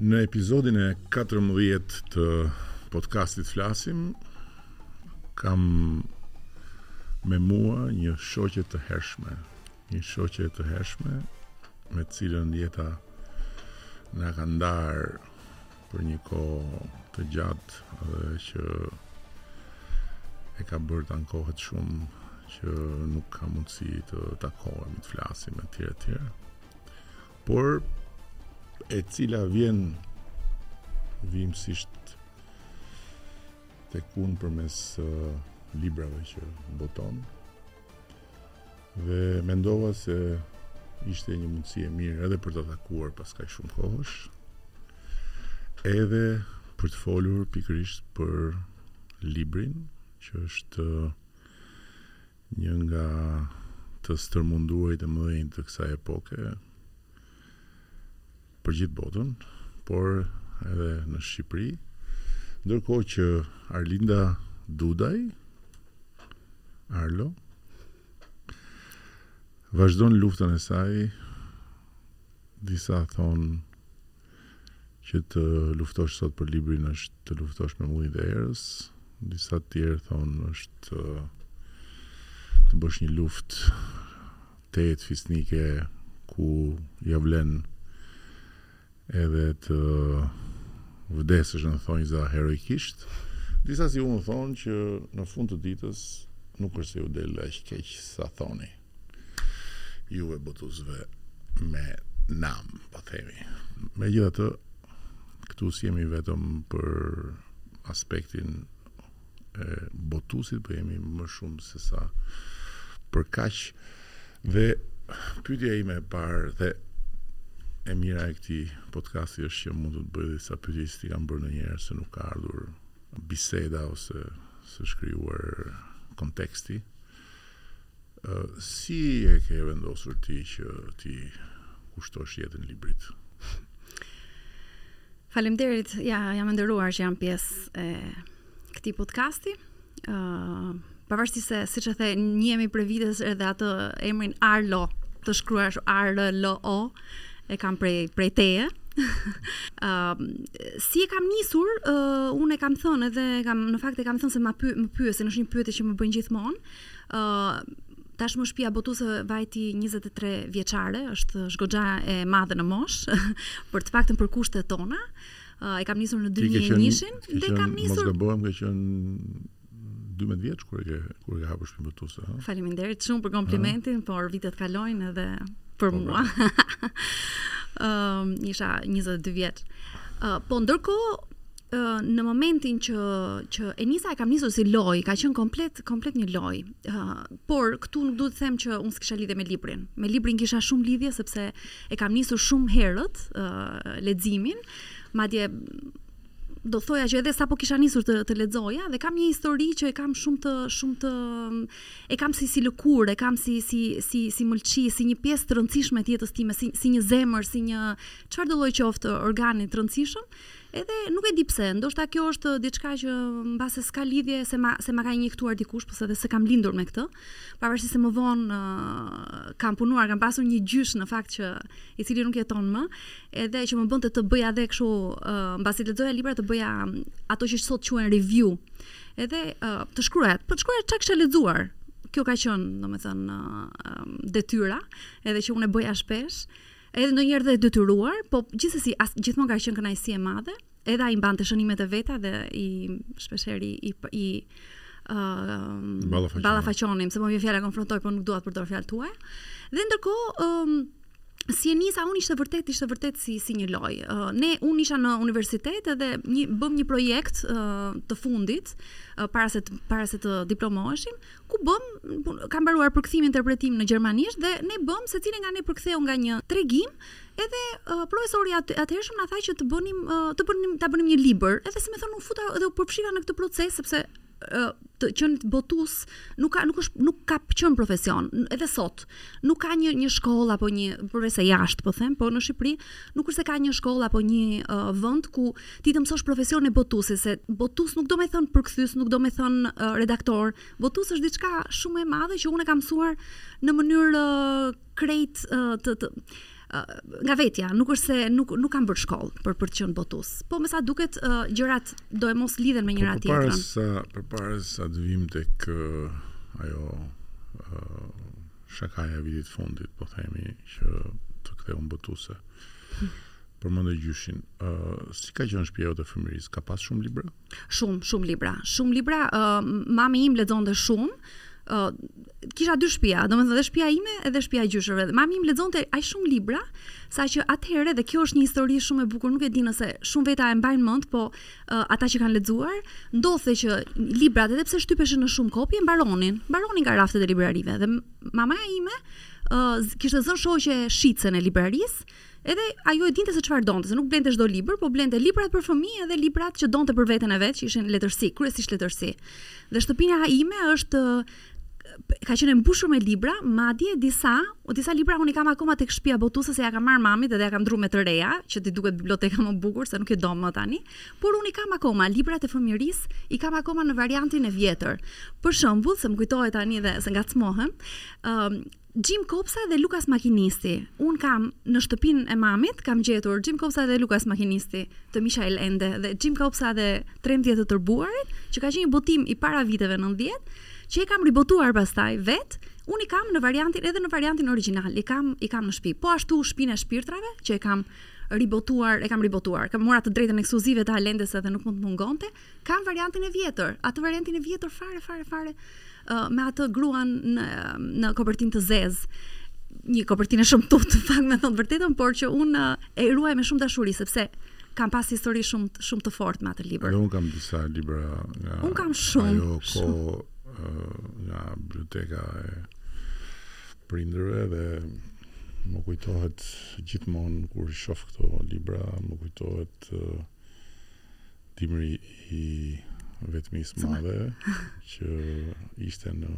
Në episodin e 14 të podcastit Flasim, kam me mua një shoqe të hershme, një shoqe të hershme me të cilën jeta na ka ndarë për një kohë të gjatë dhe që e ka bërë të ankohet shumë që nuk ka mundësi të takohem, të flasim e tjere tjere. Por, e cila vjen vijimësisht tek unë përmes uh, librave që boton, Dhe mendova se ishte një mundësi e mirë edhe për ta takuar pas kaq shumë kohësh, edhe për të folur pikërisht për librin, që është një nga të stërmunduarit e mëdhenj të kësaj epoke, për gjithë botën, por edhe në Shqipëri, ndërkohë që Arlinda Dudaj, Arlo, vazhdon luftën e saj, disa thonë që të luftosh sot për librin është të luftosh me mullinjtë e erës, disa tjerë thonë është të bësh një luftë Tejet fisnike ku ia vlen edhe të vdesësh në thonjza heroikisht. Disa si unë thonë që në fund të ditës nuk është se ju del aq keq sa thoni juve botuesve me nam, po themi. Megjithatë, këtu s'jemi vetëm për aspektin. e botuesit, po jemi më shumë se sa për kaq. Dhe pyetja ime e parë dhe e mira e këtij podcasti është që mund të të bëj disa pyetje që s'ti kam bërë ndonjëherë se nuk ka ardhur biseda ose s'është krijuar konteksti. Si e ke vendosur ti që t'i kushtosh jetën librit? Faleminderit. Ja, jam e nderuar që jam pjesë e këtij podcasti. Ë, uh, pavarësisht se siç e the, njihemi prej vitesh edhe atë emrin Arlo, të shkruar R L O, e kam prej prej teje. uh, si e kam nisur, uh, unë e kam thënë edhe kam në fakt e kam thënë se më py, më pyesin, është një pyetje që më bëjnë gjithmonë. Uh, tashmë shpia botuese vajti 23 vjeçare, është goxha e madhe në moshë, për të paktën për kushtet tona. Uh, e kam nisur në 2001-shin dhe kam nisur Mos gaboj, ka qenë 12 vjeç kur e ke kur e ke hapur shtëpinë botuese, ha. Faleminderit shumë për komplimentin, ha? por vitet kalojnë edhe për po, mua. Ëm um, isha 22 vjeç. Uh, po ndërkohë në momentin që që e nisa, e kam nisur si loj, ka qenë komplet komplet një loj. Uh, por këtu nuk duhet të them që unë s'kisha lidhje me librin. Me librin kisha shumë lidhje sepse e kam nisur shumë herët uh, leximin. Madje do thoja që edhe sapo kisha nisur të të lexoja dhe kam një histori që e kam shumë të shumë të e kam si si lëkurë, e kam si si si si mëlçi, si një pjesë të rëndësishme të jetës time, si si një zemër, si një çfarëdolloj qoftë organi të rëndësishëm. Edhe nuk e di pse, ndoshta kjo është diçka që mbase s'ka lidhje se ma se ma ka injektuar dikush, pse po edhe se kam lindur me këtë. Pavarësisht se më vonë kam punuar, kam pasur një gjysh në fakt që i cili nuk jeton më, edhe që më bënte të bëja edhe kështu, mbasi lexoja libra të bëja ato që sot quhen review. Edhe të shkruaja, po të shkruaja ça kisha lexuar. Kjo ka qenë, domethënë, detyra, edhe që unë e bëja shpesh. Edhe ndonjëherë dhe e detyruar, po gjithsesi as gjithmonë ka qenë kënaqësi e madhe. Edhe ai mbante shënimet e veta dhe i shpeshherë i i, i uh, ballafaqonim, se po më vjen fjala konfrontoj, po nuk dua të përdor fjalë të huaj. Dhe ndërkohë um, si e nisa unë ishte vërtet ishte vërtet si si një lojë. Uh, ne unë isha në universitet edhe një bëm një projekt uh, të fundit uh, para se të, para se të diplomoheshim, ku bëm kam mbaruar përkthim interpretim në gjermanisht dhe ne bëm secili nga ne përktheu nga një tregim edhe uh, profesori i atëhershëm na tha që të bënim uh, të bënim ta bënim një libër edhe si me thon u futa edhe u përfshiva në këtë proces sepse uh, të qenit botus nuk ka nuk është nuk ka qen profesion edhe sot nuk ka një një shkollë apo një përveçse jashtë po them po në Shqipëri Nuk është se ka një shkollë apo një uh, vend ku ti të mësosh profesionin e botuesit, se botus nuk do me thonë përkthys, nuk do me thonë uh, redaktor. Botus është diçka shumë më e madhe që unë e kam mësuar në mënyrë uh, krejt uh, të, të uh, nga vetja, nuk është se nuk nuk kam bërë shkollë për për të qenë botus. Po me sa duket uh, gjërat doemos lidhen me po, njëra tjetrën. Përpara se përpara se të vim tek uh, ajo uh, Shakaja e vitit të fundit, po themi, që të ktheu në botuse. Përmende gjyshin, uh, si ka qenë shpia jote e fëmijërisë? Ka pas shumë libra? Shumë, shumë libra. Shumë libra, uh, mami im lexonte shumë, uh, kisha dy shpia, domethënë edhe shpia ime edhe shpia e gjyshërve. Mami im lexonte aq shumë libra, sa që atëherë dhe kjo është një histori shumë e bukur, nuk e di nëse shumë veta e mbajnë mend, po ata që kanë lexuar, ndodhte që librat edhe pse shtypeshin në shumë kopje, mbaronin, mbaronin nga raftet e librarive dhe mamaja ime uh, kishte zënë shoqe shitësen e librarisë, edhe ajo e dinte se çfarë donte, se nuk blente çdo libër, po blente librat për fëmijë edhe librat që donte për veten e vet, që ishin letërsi, kryesisht letërsi. Dhe shtëpia ime është ka qenë e mbushur me libra, madje disa, o disa libra unë i kam akoma tek shtëpia botuese se ja kam marrë mamit dhe ja kam ndërruar me të reja, që t'i duket biblioteka më bukur se nuk e do më tani, por unë i kam akoma librat e fëmijërisë, i kam akoma në variantin e vjetër. Për shembull, se më kujtohet tani dhe se ngacmohem, ë Xhim Kopsa dhe Lukas Makinisti. Unë kam në shtëpinë e mamit kam gjetur Xhim Kopsa dhe Lukas Makinisti të Michael Ende dhe Xhim Kopsa dhe Trembëdhjetë të Tërbuarit, që ka qenë një botim i para viteve nëntëdhjetë, që e kam ribotuar pastaj vetë. Unë i kam në variantin edhe në variantin origjinal, i kam i kam në shtëpi. Po ashtu Shpinë e Shpirtrave, që e kam ribotuar, e kam ribotuar. Kam marrë të drejtën ekskluzive të Alendes edhe nuk mund të mungonte. Kam variantin e vjetër, atë variantin e vjetër fare fare fare me atë gruan në në kopertinë të zezë një kopertinë e shëmtuar në fakt me thënë të vërtetën, por që unë e ruaj me shumë dashuri sepse kam pas histori shumë shumë të fortë me atë libër. Edhe unë kam disa libra nga Unë kam shumë. Ajo ko shumë. nga biblioteka e prindërve dhe më kujtohet gjithmonë kur i shoh këto libra, më kujtohet uh, Dimri i vetmisë së madhe që ishte në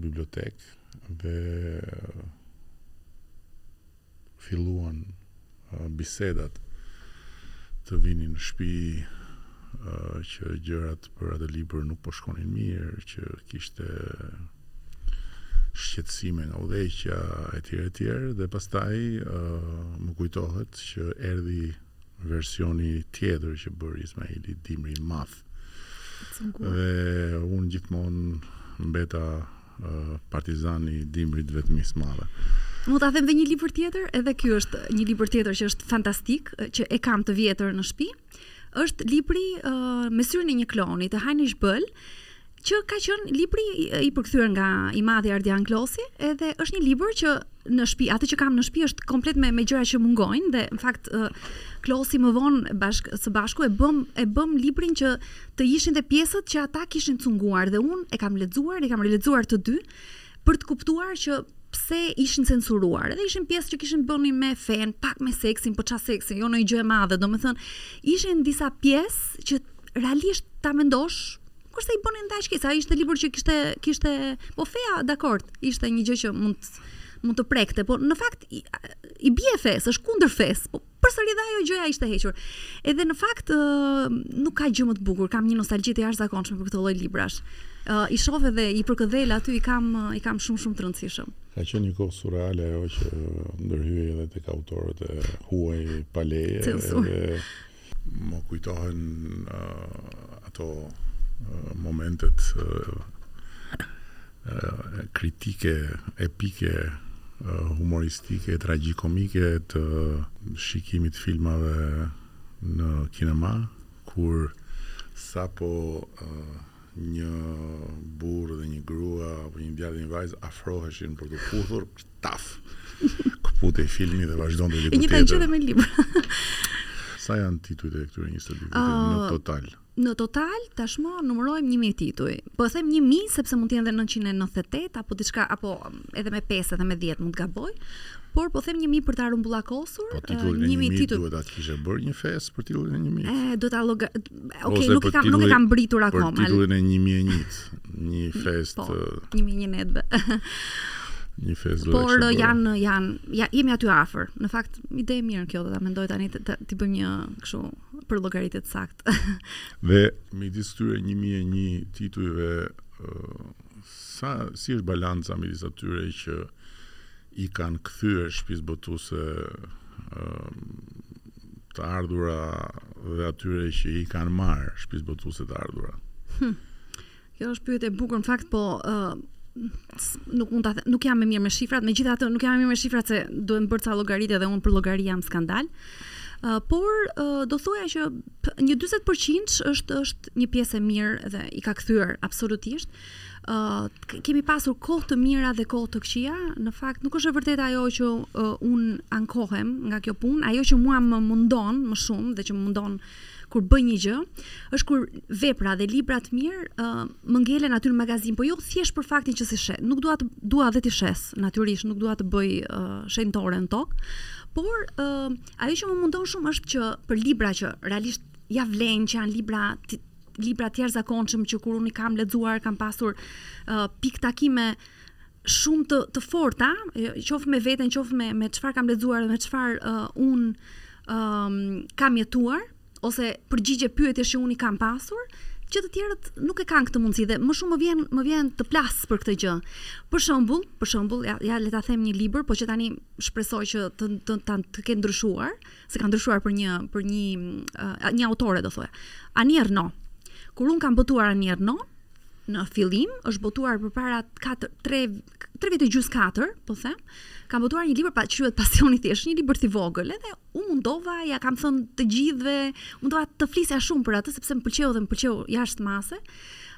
bibliotekë dhe filluan bisedat të vinin në shpi që gjërat për atë libër nuk po shkonin mirë, që kishte shqetësime nga udhëheqja etj etj dhe pastaj më kujtohet që erdhi Versioni tjetër që bëri Ismaili Dimri i Madh. Dhe unë gjithmonë mbeta uh, partizani i Dimrit vetmisë së madhe. Mund ta them dhe një libër tjetër, edhe ky është një libër tjetër që është fantastik, që e kam të vjetër në shtëpi. Është libri uh, Me sytë e një klouni të Heinrich Böll, që ka qenë libri i përkthyer nga i madhi Ardian Klosi, edhe është një libër që në shtëpi, atë që kam në shtëpi është komplet me me gjëra që mungojnë dhe në fakt Klosi më vonë bashk së bashku e bëmë e bëmë librin që të ishin dhe pjesët që ata i kishin cunguar dhe unë e kam lexuar dhe e kam rilexuar të dy për të kuptuar që pse ishin censuruar. Edhe ishin pjesë që kishin të bënin me fenë, pak me seksin, po ça seksin, jo ndonjë gjë e madhe, domethënë ishin disa pjesë që realisht ta mendosh Por sa i bënin ndaj shqipes, ai ishte libër që kishte kishte po feja dakord, ishte një gjë që mund mund të prekte, por në fakt i, i bie fesë, është kundër fesë, po përsëri dhe ajo gjëja ishte hequr. Edhe në fakt nuk ka gjë më të bukur, kam një nostalgji të jashtëzakonshme për këtë lloj librash. Uh, I shoh edhe i përkëdhel aty i kam i kam shumë shumë të rëndësishëm. Ka qenë një kohë surreale ajo që ndërhyhej edhe tek autorët e huaj pa leje, edhe Më kujtohen uh, ato uh, momentet uh, uh, kritike, epike, uh, humoristike, tragjikomike të shikimit filmave në kinema, kur sapo uh, një burrë dhe një grua apo një djalë dhe një vajzë afroheshin për t'u puthur Taf. Këputej filmi dhe vazhdonte diku tjetër. E njëjta gjë dhe me libra. Sa janë titujt e këtyre 20 viteve uh, në total? Në total tashmë numërojmë 1000 tituj. Po e them 1000 sepse mund të jenë edhe 998 apo diçka apo um, edhe me 5 edhe me 10 mund të gaboj. Por po them 1000 për ta rrumbullakosur, po, 1000 uh, tituj. Po titullin e 1000 duhet ta kishe bërë një festë për titullin e 1000. Ë, do ta Okej, nuk e kam nuk e kam mbërritur akoma. Për titullin e 1001, një mm, festë. Po, 1001 netve. Një festë. Por uh, janë janë ja jemi aty afër. Në fakt, ide e mirë kjo, do ta mendoj tani t'i bëj një kështu përllogaritje të saktë. Dhe midis këtyre 1001 titujve uh, sa si është balanca midis atyre që i kanë kthyer shtëpisë botuese të ardhura dhe atyre që i kanë marrë shtëpisë botuese të ardhura. Hm. Kjo është pyetje e bukur, në fakt po uh, nuk mund ta them, nuk jam e mirë me shifrat, megjithatë nuk jam e mirë me shifrat se duhen bërë ca llogaritje dhe unë për llogari jam skandal. Uh, por uh, do thoja që një 40% është është një pjesë e mirë dhe i ka kthyer absolutisht. uh, kemi pasur kohë të mira dhe kohë të këqija. Në fakt nuk është e vërtetë ajo që uh, un ankohem nga kjo punë, ajo që mua më mundon më shumë dhe që më mundon kur bëj një gjë, është kur vepra dhe libra të mirë uh, më ngelen aty në magazinë, po jo thjesht për faktin që s'i shet. Nuk dua të dua dhe të shes, natyrisht nuk dua të bëj uh, shenjtore në tokë, por uh, ajo që më mundon shumë është që për libra që realisht ia vlen që janë libra libra të jashtëzakonshëm që kur unë i kam lexuar kam pasur uh, pikëtakime shumë të të forta, qoftë me veten, qoftë me me çfarë kam lexuar dhe me çfarë uh, un um, kam jetuar ose përgjigje pyetjesh që un i kam pasur, që të tjerët nuk e kanë këtë mundësi dhe më shumë më vjen më vjen të plas për këtë gjë. Për shembull, për shembull, ja, ja le ta them një libër, po që tani shpresoj që të të, të, të, të ketë ndryshuar. se ka ndryshuar për një për një uh, një autore do thoja. Annie Ernaux. Kur unë kam botuar Annie Ernaux, në fillim është botuar përpara 4 3 3 vjet e gjysmë 4, po them. Kam botuar një libër që quhet Pasion i thjeshtë, një libër i vogël, edhe u mundova, ia kam thënë të gjithëve, mundova të flisja shumë për atë sepse më pëlqeu dhe më pëlqeu jashtë mase.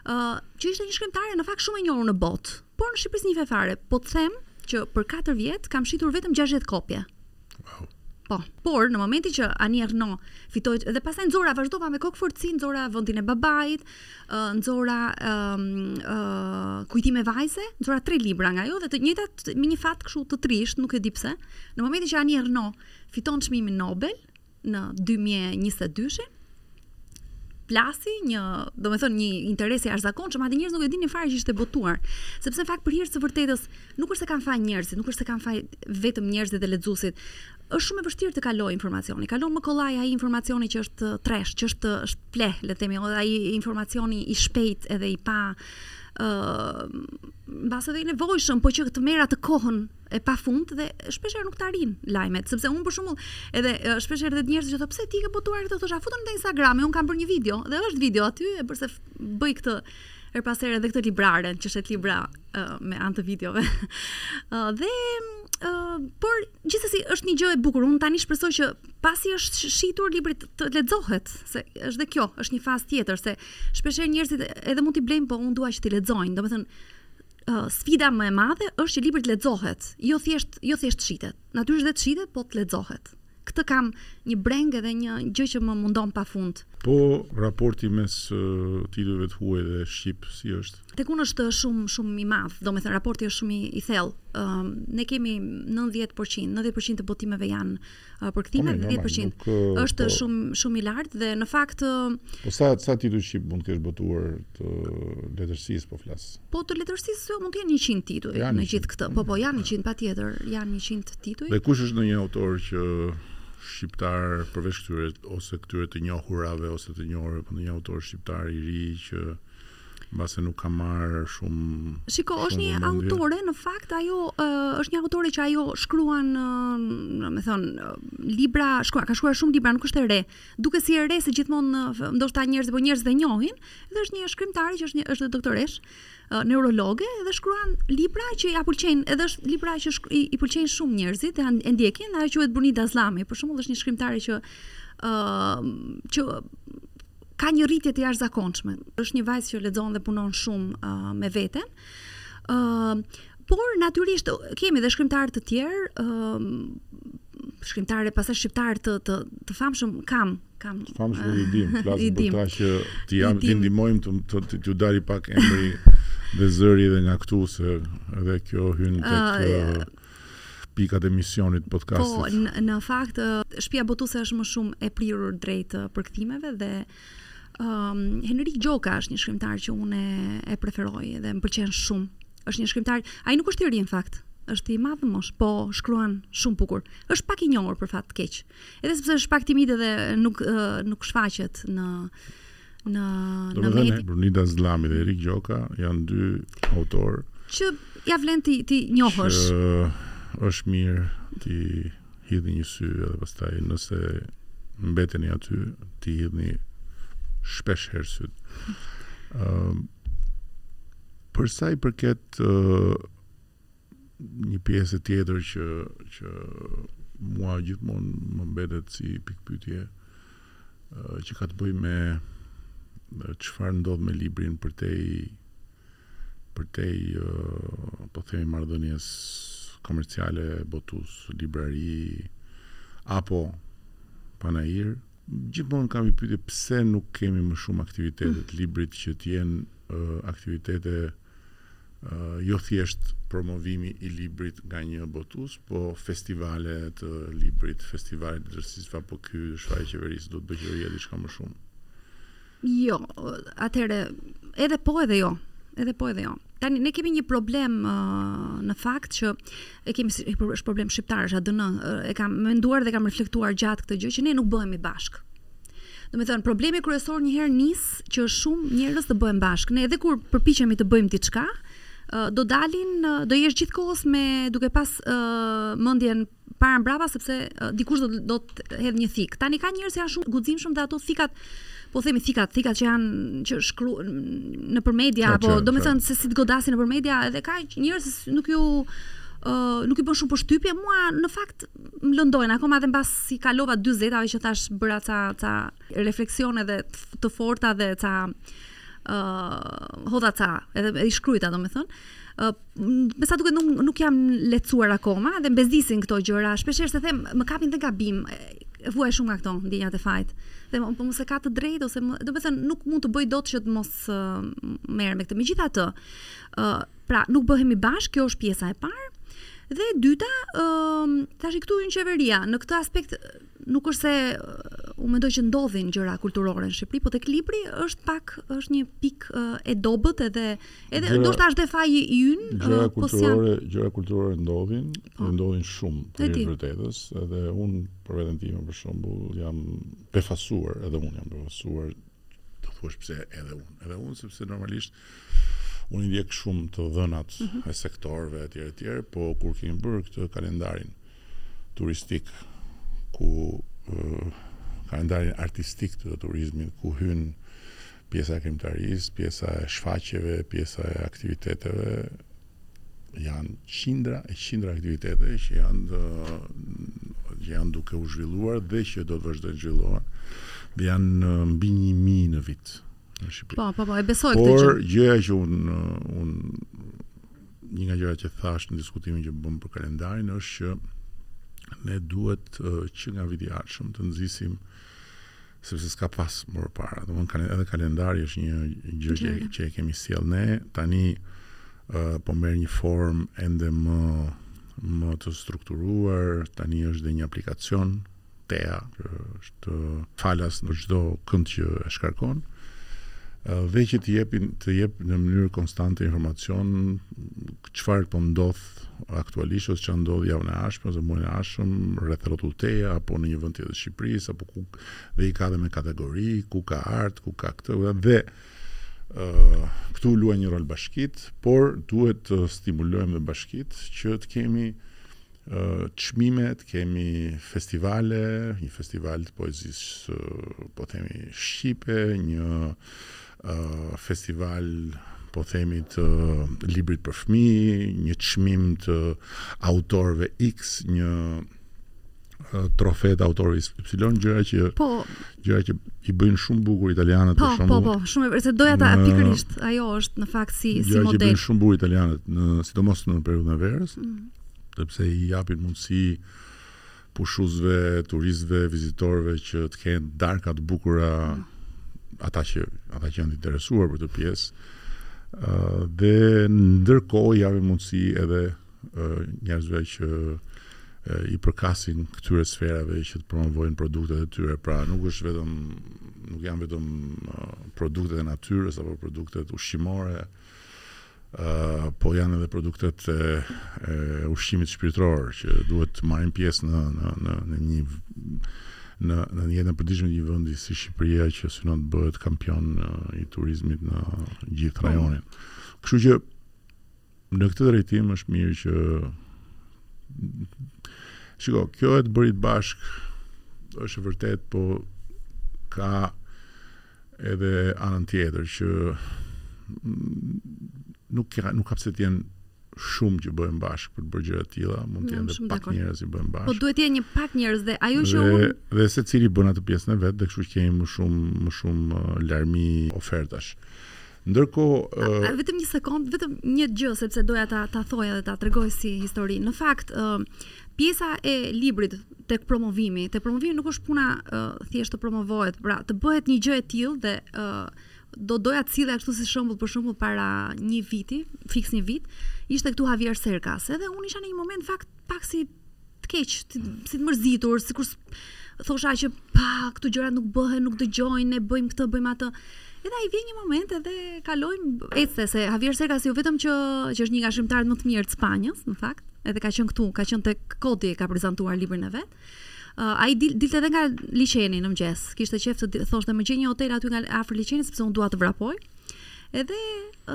ë uh, që ishte një shkrimtare në fakt shumë e njohur në botë, por në Shqipëri s'njihej fare. Po të them që për 4 vjet kam shitur vetëm 60 kopje Po, por në momentin që Annie Ernaux fitoi dhe pastaj nxora vazhdova me kokëfortësi, nxora vendin e babait, nxora ë um, uh, kujtime vajze, nxora tre libra nga ajo dhe të njëjtat me një fat kështu të trishtë, nuk e di pse. Në momentin që Annie Ernaux fiton çmimin Nobel, në dy mijë e njëzet e dyshin plasi një, domethënë një interes i jashtëzakonshëm dhe njerëzit nuk e dinin fare që ishte botuar. Sepse në fakt për hir të vërtetës nuk është se kanë faj njerëzit, nuk është se kanë faj vetëm njerëzit dhe lexuesit. Është shumë e vështirë të kalojë informacioni. Kalon më kollaj ai informacioni që është trash, që është është pleh, le të themi, ose ai informacioni i shpejt edhe i pa ë uh, mbase dhe i nevojshëm, po që të merr atë kohën e pafund dhe shpeshherë nuk të arrijnë lajmet, sepse unë për shembull edhe shpeshherë edhe njerëz që thonë pse ti ke botuar këtë, thosha futuni në Instagram, unë kam bërë një video dhe është video aty se unë e bëj këtë herë pas here edhe këtë librare që shet libra uh, me anë të videove. Uh, dhe uh, por gjithsesi është një gjë e bukur. Unë tani shpresoj që pasi është shitur libri të lexohet, se është dhe kjo, është një fazë tjetër se shpesh njerëzit edhe mund t'i blejnë, po unë dua që t'i lexojnë. Domethënë sfida më e madhe është që libri të lexohet, jo thjesht, jo thjesht të shitet. Natyrisht dhe të shitet, po të lexohet. Këtë kam një brengë edhe një gjë që më mundon pafund. Po raporti mes titujve të huaj dhe shqip si është? Tek unë është shumë shumë i madh, domethënë raporti është shumë i, i thellë. Ëm ne kemi 90%, 90% të botimeve janë përkthime dhe 10%. Po, është po. shumë shumë i lartë dhe në fakt Po sa sa tituj shqip mund të kesh botuar të letërsisë po flas. Po të letërsisë jo, mund të jenë 100 tituj janë në gjithë këtë. Po po janë 100 patjetër, janë 100 tituj. Dhe kush është ndonjë autor që shqiptar përveç këtyre ose këtyre të njohurave ose të njohurave po ndonjë autor shqiptar i ri që Mbase nuk ka marrë shumë Shiko, është një autore, në fakt ajo është një autore që ajo shkruan, domethënë, libra, shkruan, ka shkruar shumë libra, nuk është e re. Duket si e re se gjithmonë ndoshta njerëzit po njerëzit e njohin, dhe është një shkrimtare që është një është doktoreshë, neurologe dhe shkruan libra që ia pëlqejnë, edhe është libra që shkru, i, i pëlqejnë shumë njerëzit, e, e ndjekin, ajo quhet Brunilda Zllami, për shembull është një shkrimtare që ë uh, që ka një rritje të jashtëzakonshme. Është një vajzë që lexon dhe punon shumë uh, me veten. ë uh, Por natyrisht kemi dhe shkrimtarë të tjerë, ë uh, shkrimtarë pastaj shqiptarë të të të famshëm kam kam famshëm i dim, flasim për ta që t'i jap t'i ndihmojmë të të të, të dali pak emri dhe zëri edhe nga këtu se edhe kjo hyn tek uh, pikat e misionit të podcastit. Po, në, në fakt shpia botuese është më shumë e prirur drejt përkthimeve dhe um, Henrik Gjoka është një shkrimtar që unë e preferoj dhe më pëlqen shumë. Është një shkrimtar, ai nuk është i ri në fakt, është i madh në moshë, po shkruan shumë bukur. Është pak i njohur për fat të keq. Edhe sepse është pak timid dhe nuk nuk shfaqet në në në media. Brunilda Zllami dhe Henrik Gjoka janë dy autorë që ia vlen t'i t'i njohësh. Që është mirë t'i hidhni një sy edhe pastaj nëse mbeteni aty t'i hidhni shpesh herë sytë. Ëm uh, për sa i përket uh, Një pjesë e tjetër që që mua gjithmonë më mbetet si pikëpyetje që ka të bëjë me çfarë ndodh me librin përtej përtej po themi marrëdhënies komerciale botues librari apo panair Gjithmonë kam një pyetje pse nuk kemi më shumë aktivitete të librit që të jenë aktivitete jo thjesht promovimi i librit nga një botues, po festivale të librit, festivale të letërsisë, apo ky është faj i qeverisë, do të bëjë qeveria diçka më shumë. Jo, atëherë edhe po edhe jo. Edhe po edhe jo. Tani ne kemi një problem uh, në fakt që e kemi si është problem shqiptar, është ADN, e kam menduar dhe kam reflektuar gjatë këtë gjë që ne nuk bëhemi bashkë. Domethënë problemi kryesor një herë nis që është shumë njerëz të bëhen bashkë. Ne edhe kur përpiqemi të bëjmë diçka, uh, do dalin uh, do jesh gjithkohës me duke pas uh, mendjen para mbrapa sepse uh, dikush do do të hedh një thikë. Tani ka njerëz që janë shumë guximshëm dhe ato thikat po themi thikat, thikat që janë që shkruajnë nëpër media apo domethënë se si të godasin nëpër media edhe ka njerëz që nuk ju Uh, nuk i bën shumë përshtypje mua në fakt më lëndojnë akoma edhe mbasi kalova 40-at po që tash bëra ca ca refleksione dhe të forta dhe ca ë uh, hodha ca edhe i shkruajta domethënë uh, me sa duket nuk nuk jam lehtësuar akoma dhe më bezdisin këto gjëra. Shpeshherë seç them, më kapin dhe gabim. E vuaj shumë nga këto ndjenjat e fajit. Them, po mos e ka të drejtë ose më, domethënë nuk mund të bëj dot që të mos uh, merrem me këtë. Megjithatë, ë uh, pra nuk bëhemi bashkë, kjo është pjesa e parë. Dhe e dyta, ë uh, tashi këtu hyn qeveria. Në këtë aspekt nuk është se uh, unë mendoj që ndodhin gjëra kulturore në Shqipëri, po tek libri është pak është një pikë uh, e dobët edhe edhe ndoshta është dhe faji i ynë. Uh, gjëra uh, kulturore, janë... gjëra kulturore ndodhin, po. dhe ndodhin shumë për hir të vërtetës, edhe unë për veten time për shembull jam befasuar, edhe unë jam befasuar të thuash pse edhe unë. Edhe unë sepse normalisht Unë i ndjek shumë të dhënat mm -hmm. e sektorëve etj etj, po kur kemi bërë këtë kalendarin turistik ku uh, kalendarin artistik të turizmit ku hyn pjesa e krijimtarisë, pjesa e shfaqjeve, pjesa e aktiviteteve janë qindra e qindra aktivitete që janë të, që janë duke u zhvilluar dhe që do të vazhdojnë zhvillohen dhe janë mbi 1000 në vit. në Shqipëri. Po, po, po, e besoj këtë gjë. Por gjëja që un un një nga gjërat që thashë në diskutimin që bëmë për kalendarin është që ne duhet që nga viti i ardhshëm të nxisim sepse s'ka pas më parë. Domethënë edhe kalendari është një gjë që, që e kemi sjellë ne. Tani uh, po merr një formë ende më më të strukturuar. Tani është dhe një aplikacion Tea, që është falas për çdokënd që e shkarkon, dhe që të jepin të jep në mënyrë konstante informacion çfarë po ndodh aktualisht ose çfarë ndodh javën e ardhshme ose muajin e ardhshëm rreth rrotull teje apo në një vend tjetër të Shqipërisë apo ku dhe i ka dhe me kategori, ku ka art, ku ka këtë dhe, dhe uh, këtu luajnë një rol bashkitë, por duhet të stimulojmë dhe bashkitë që të kemi çmime, të kemi festivale, një festival të poezisë, po themi shqipe, një uh, festival po themi të librit për fëmijë, një çmim të autorëve X, një trofe të autorit Y gjëra që po, gjëra që i bëjnë shumë bukur italianët po, për shembull. Po, po, po, shumë e vërtetë doja ta pikërisht, ajo është në fakt si si model. Gjëra që i bëjnë shumë bukur italianët në sidomos në periudhën e verës. Mm. sepse i japin mundësi pushuesve, turistëve, vizitorëve që të kenë darka të bukura mm. ata që ata që janë të interesuar për këtë pjesë. ë uh, dhe ndërkohë i japin mundësi edhe uh, njerëzve që uh, i përkasin këtyre sferave që të promovojnë produktet e tyre. Pra nuk është vetëm nuk janë vetëm uh, produktet e natyrës apo produktet ushqimore, por janë edhe produktet e, e ushqimit shpirtëror që duhet të marrin pjesë në në në në një në në jetën e përditshme të një vendi si Shqipëria që synon të bëhet kampion i turizmit në gjithë rajonin. Kështu që në këtë drejtim është mirë që shiko, kjo e të bërit bashkë është e vërtetë, po ka edhe anën tjetër që nuk ka nuk ka pse të jenë shumë që bëhen bashkë për të bërë gjëra të tilla, mund të jenë edhe pak njerëz që bëhen bashkë. Po duhet të jenë një pak njerëz dhe ajo që unë dhe secili bën atë pjesën e vet dhe kështu që kemi më shumë më shumë uh, larmi ofertash. Ndërkohë, ë Vetëm një sekond, vetëm një gjë sepse doja ta ta thoja edhe ta tregoj si histori. Në fakt, ë pjesa e librit tek promovimi, tek promovimi nuk është puna ë thjesht të promovohet, pra të bëhet një gjë e tillë dhe ë do doja të sillja kështu si shembull për shembull para një viti, fiks një vit, ishte këtu Javier Cercas. Edhe unë isha në një moment në fakt pak si të keq, si të mërzitur, sikur thosha që po këtu gjërat nuk bëhen, nuk dëgjojnë, ne bëjmë këtë, bëjmë atë. Edhe ai vjen një moment edhe kalojmë ecje se Javier Cercas jo vetëm që që është një nga shkrimtarët më të mirë të Spanjës, në fakt, edhe ka qenë këtu, ka qenë tek COD-i e ka prezantuar librin e vet. Uh, ai dil, dilte edhe nga liqeni në mëngjes. Kishte qejf të thoshte më gjej një hotel aty nga afër liqenit sepse unë dua të vrapoj. Edhe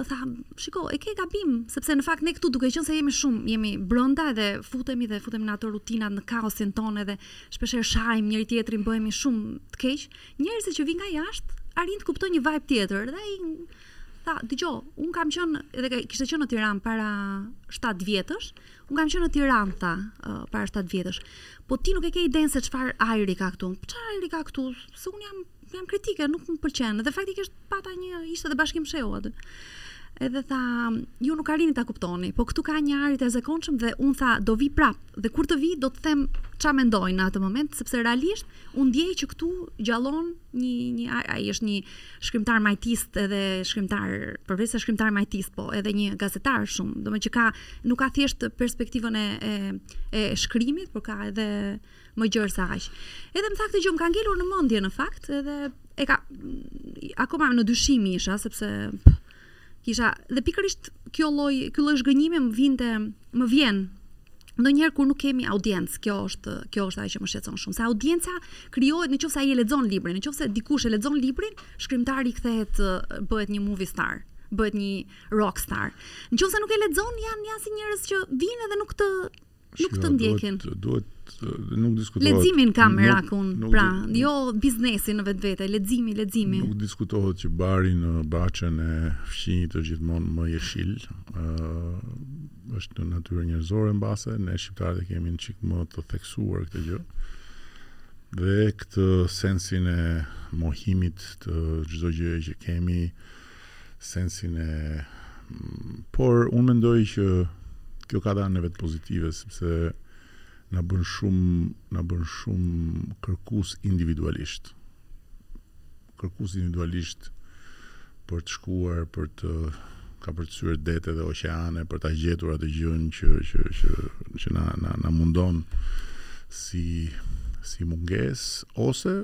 tha, shiko, e ke gabim, sepse në fakt ne këtu duke qenë se jemi shumë, jemi brenda edhe futemi dhe futemi në ato rutinat në kaosin tonë edhe shpesh e shajmë njëri-tjetrin, bëhemi shumë të keq. Njerëzit që vijnë nga jashtë arrijnë të kuptojnë një vibe tjetër dhe ai tha, dëgjo, un kam qenë edhe kishte qenë në Tiranë para 7 vjetësh, un kam qenë në Tiranë tha, uh, para 7 vjetësh. Po ti nuk e ke idenë se çfarë ajri ka këtu. Çfarë ajri ka këtu? Se un jam Jam kritike, nuk më pëlqen. Dhe faktikisht pata një ishte dhe Bashkim Shehu aty. Edhe tha, ju nuk arrini ta kuptoni, po këtu ka një ajër të jashtëzakonshëm dhe un tha, do vij prap. Dhe kur të vij, do të them ça mendoj në atë moment, sepse realisht un ndjej që këtu gjallon një një ai është një shkrimtar majtist edhe shkrimtar përveç se shkrimtar majtist, po edhe një gazetar shumë, domethënë që ka nuk ka thjesht perspektivën e e, e shkrimit, por ka edhe Më gjerë se aq. Edhe më tha këtë gjë, më ka ngelur në mendje në fakt, edhe akoma në dyshim isha sepse kisha dhe pikërisht kjo lloj ky lloj zhgënjimi më vinte, më vjen ndonjëherë kur nuk kemi audiencë, kjo është kjo është ajo që më shqetëson shumë. Se audienca krijohet në qoftë se ai e lexon librin, në qoftë se dikush e lexon librin, shkrimtari kthehet bëhet një movie star bëhet një rockstar. Nëse nuk e lexon, janë janë si njerëz që vinë dhe nuk të Nuk të ndjekin. Duhet nuk diskutohet. Leximin kam merak unë, pra, jo biznesi në vetvete, leximi, leximi. Nuk diskutohet që bari në bahçen e fqinjit është gjithmonë më jeshil. ë është në natyrën njerëzore mbase, ne shqiptarët e kemi një çik më të theksuar këtë gjë. Dhe këtë sensin e mohimit të çdo gjëje që kemi, sensin e por unë mendoj që kjo ka dhe anën e vet pozitive sepse na bën shumë na bën shumë kërkues individualisht. Kërkues individualisht për të shkuar, për të kapërcyer dete dhe oqeane për ta gjetur atë gjën që që që që na na na mundon si si mungesë ose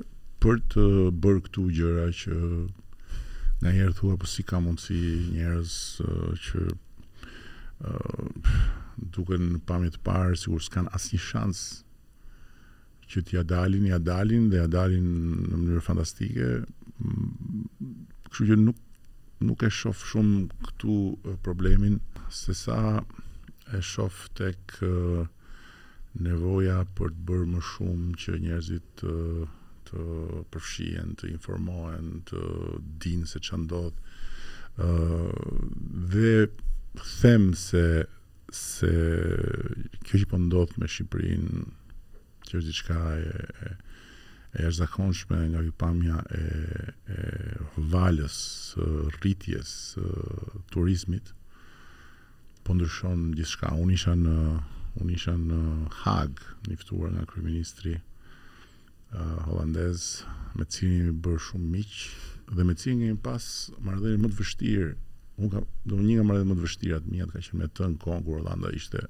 për të bërë këtu gjëra që Nganjëherë thua po si ka mundësi njerëz që duken në pamje të parë sikur s'kan asnjë shans që t'ia dalin, ia dalin dhe ia dalin në mënyrë fantastike. Kështu që nuk nuk e shof shumë këtu problemin sesa e shof tek uh, Nevoja për të bërë më shumë që njerëzit të të përfshihen, të informohen, të dinë se ça ndodh. ë dhe them se se kjo që po ndodh me Shqipërinë që është diçka e e e jashtëzakonshme nga pikëpamja e e valës së rritjes së turizmit, Po ndryshon gjithçka. Unë isha në unë isha në Hagë, i ftuar nga kryeministri uh, holandez, me të cilin jemi bërë shumë miq dhe me të cilin kemi pas marrëdhënien më të vështirë. Unë kam, do një nga marrëdhëniet më të vështirat e mia ka qenë me të në kohën kur Holanda ishte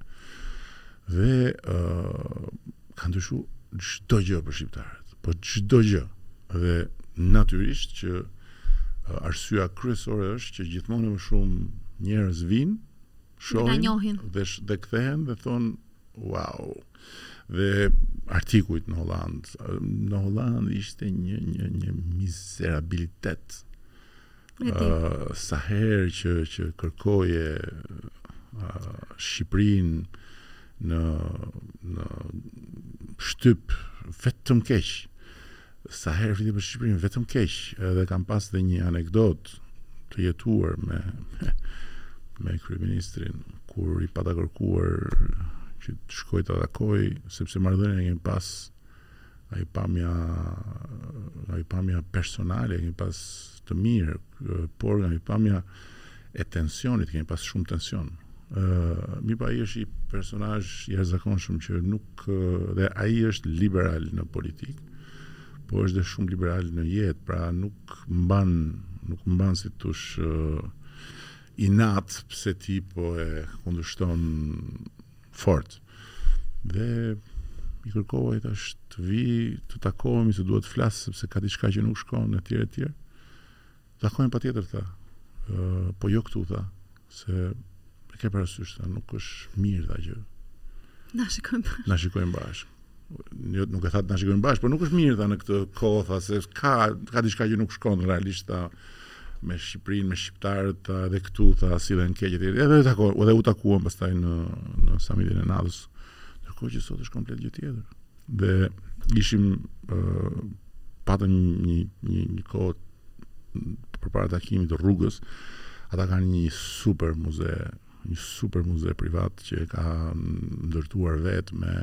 dhe uh, Ka ndryshu çdo gjë për shqiptarët, po çdo gjë dhe natyrisht që arsyeja kryesore është që gjithmonë më shumë njerëz vijnë, shohin dhe dhe kthehen dhe thonë wow. Dhe artikujt në Hollandë, në Hollandë ishte një një një mizerabilitet. Uh, sa herë që që kërkoje uh, Shqipërinë në në shtyp vetëm keq. Sa herë flitej për Shqipërinë vetëm keq, edhe kam pas dhe një anekdotë të jetuar me me, me kryeministrin kur i pata kërkuar që të shkoj ta takoj sepse marrëdhënien e kemi pas nga pikëpamja nga pikëpamja personale kemi pas të mirë por nga pikëpamja e tensionit kemi pas shumë tension Uh, mirëpo ai është një personazh i jashtëzakonshëm që nuk dhe ai është liberal në politikë, po është dhe shumë liberal në jetë, pra nuk mban nuk mban si të thuash uh, inat pse ti po e kundërshton fort. Dhe i kërkova i thashë të vij, të takohemi se duhet të flas sepse ka diçka që nuk shkon e tjera e tjera. Takohemi patjetër tha. Uh, po jo këtu tha, se e ke parasysh tha, nuk është mirë tha që. Na shikojnë bashkë. Na shikojnë bashkë. Jo, nuk e tha të na shikojnë bashkë, por nuk është mirë tha në këtë kohë tha se ka ka diçka që nuk shkon realisht tha. me Shqipërinë, me shqiptarët, tha edhe këtu, tha sillen keq etj. Edhe u takuam, edhe u takuam pastaj në në samitin e NATO-s. Ndërkohë që sot është komplet gjë tjetër. Dhe ishim ë uh, patëm një një një kohë përpara takimit të Rutes. Ata kanë një super muze një super muze privat që e ka ndërtuar vetë me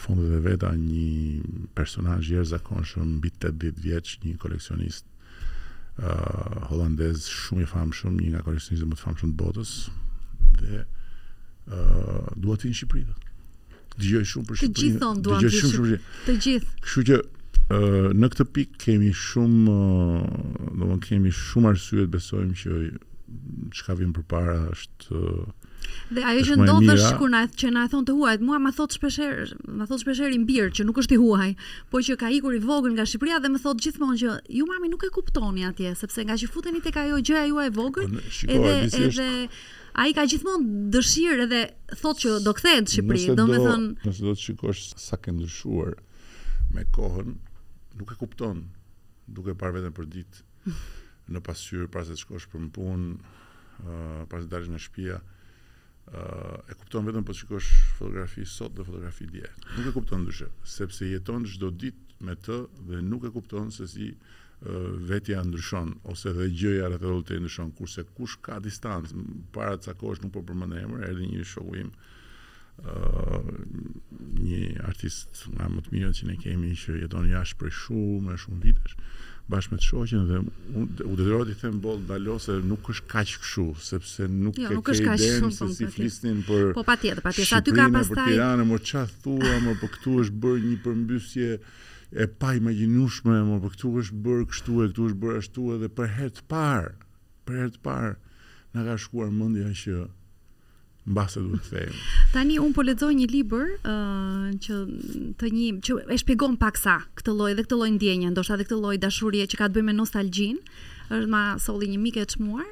fondet e veta një personazh i jashtëzakonshëm mbi 80 vjeç një koleksionist uh, holandez shumë i famshëm një nga koleksionistët më të famshëm të botës dhe uh, donte të vinte në Shqipëri dhe. Dëgjoj shumë për Shqipërinë. Të gjithë thonë duan të shumë për Të gjithë. Kështu që në këtë pikë kemi shumë, do të kemi shumë arsye të besojmë që çka vjen përpara është Dhe ajo që ndodh është kur na që na e thon të huajt, mua ma thot shpesh herë, ma thot shpesh herë im bir që nuk është i huaj, po që ka ikur i vogël nga Shqipëria dhe më thot gjithmonë që ju mami nuk e kuptoni atje, sepse nga që futeni tek ajo gjëja juaj e vogël, po, edhe edhe Ai ka gjithmonë dëshirë edhe thotë që do kthehet në Shqipëri, domethënë. Nëse do të shikosh sa ke ndryshuar me kohën, nuk e kupton duke parë veten për ditë në pasqyrë para se të shkosh për në punë, uh, para se dalësh nga shtëpia, uh, e kupton vetëm po shikosh fotografi sot dhe fotografi dje. Nuk e kupton ndryshe, sepse jeton çdo ditë me të dhe nuk e kupton se si vetja ndryshon ose edhe gjëja rreth e rrotull ndryshon kurse kush ka distancë para ca kohësh nuk po përmend emër erdhi një shoku im një artist nga më të mirët që ne kemi që jeton jashtë prej shumë e shumë vitesh bashkë me të shoqen dhe u detyrova t'i them boll dale se nuk është kaq kështu sepse nuk jo, e nuk ke idenë se si flisnin për po patjetër patjetër aty ka pastaj Tiranën çfarë thua more po këtu është bërë një përmbysje E paimagjinushme, po këtu është bërë kështu e këtu është bërë ashtu edhe për herë të parë, për herë të parë na ka shkuar mendja që mbase do të kthehemi. Tani un po lexoj një libër ë uh, që të një që e shpjegon paksa këtë lloj dhe këtë lloj ndjenje, ndoshta edhe këtë lloj dashurie që ka të bëjë me nostalgjinë. Është ma solli një mike e çmuar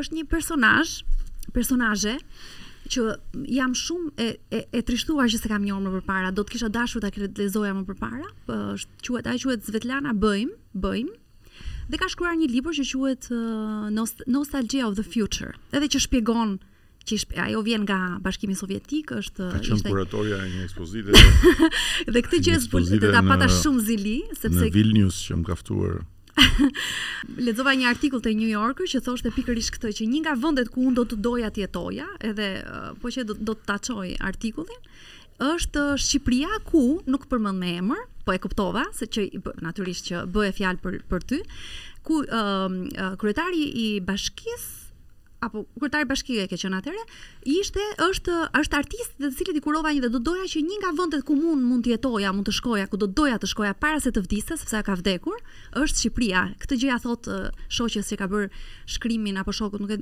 Është një personazh, personazhe që jam shumë e e, e trishtuar që s'e kam njohur më përpara. Do të kisha dashur ta lexoja më përpara. Po, është quhet ajo quhet Svetlana Bojm, Bojm. Dhe ka shkruar një libër që quhet uh, Nostalgia of the Future, edhe që shpjegon Që shp, ajo vjen nga Bashkimi Sovjetik, është ka qenë ishte... kuratorja e një ekspozite. dhe këtë gjë ta pata shumë zili, sepse në Vilnius që më ka ftuar. Lexova një artikull te New Yorker që thoshte pikërisht këtë që një nga vendet ku unë do të doja të jetoja, edhe po që do, do të ta çoj artikullin, është Shqipëria ku nuk përmend me emër, po e kuptova se që natyrisht që bëhet fjalë për për ty, ku uh, kryetari i bashkisë apo kryetar bashkie ke qenë atëherë, ishte është është artist dhe të cilit i kurova një dhe do doja që një nga vendet ku mund mund të jetoja, mund të shkoja, ku do doja të shkoja para se të vdiste, sepse ka vdekur, është Shqipëria. Këtë gjë ja thot shoqes që ka bër shkrimin apo shokut, nuk e,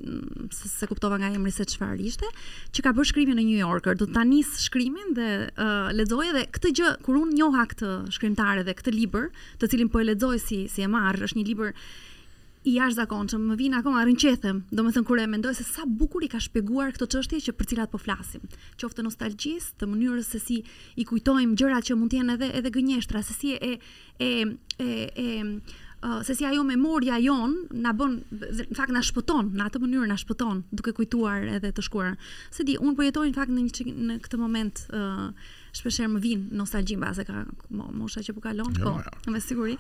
s'e, s'e kuptova nga emri se çfarë ishte, që ka bër shkrimin në New Yorker. Do ta nis shkrimin dhe uh, lexoje dhe këtë gjë kur un njoha këtë shkrimtare dhe këtë libër, të cilin po e lexoj si si e marrë, është një libër i jashtëzakonshëm, më vijnë akoma rrënqethem, domethënë kur e mendoj se sa bukur i ka shpjeguar këto çështje që për cilat po flasim, qoftë të nostalgjisë, të mënyrës se si i kujtojmë gjërat që mund të jenë edhe edhe gënjeshtra, se si e e e, e uh, se si ajo memoria jon na bën në fakt na shpëton, në atë mënyrë na shpëton duke kujtuar edhe të shkuarën. S'e di, un po jetoj në fakt në një në këtë moment uh, shpesh herë më vjen nostalgji mbase ka mosha që po kalon, jo, po, jo. me siguri.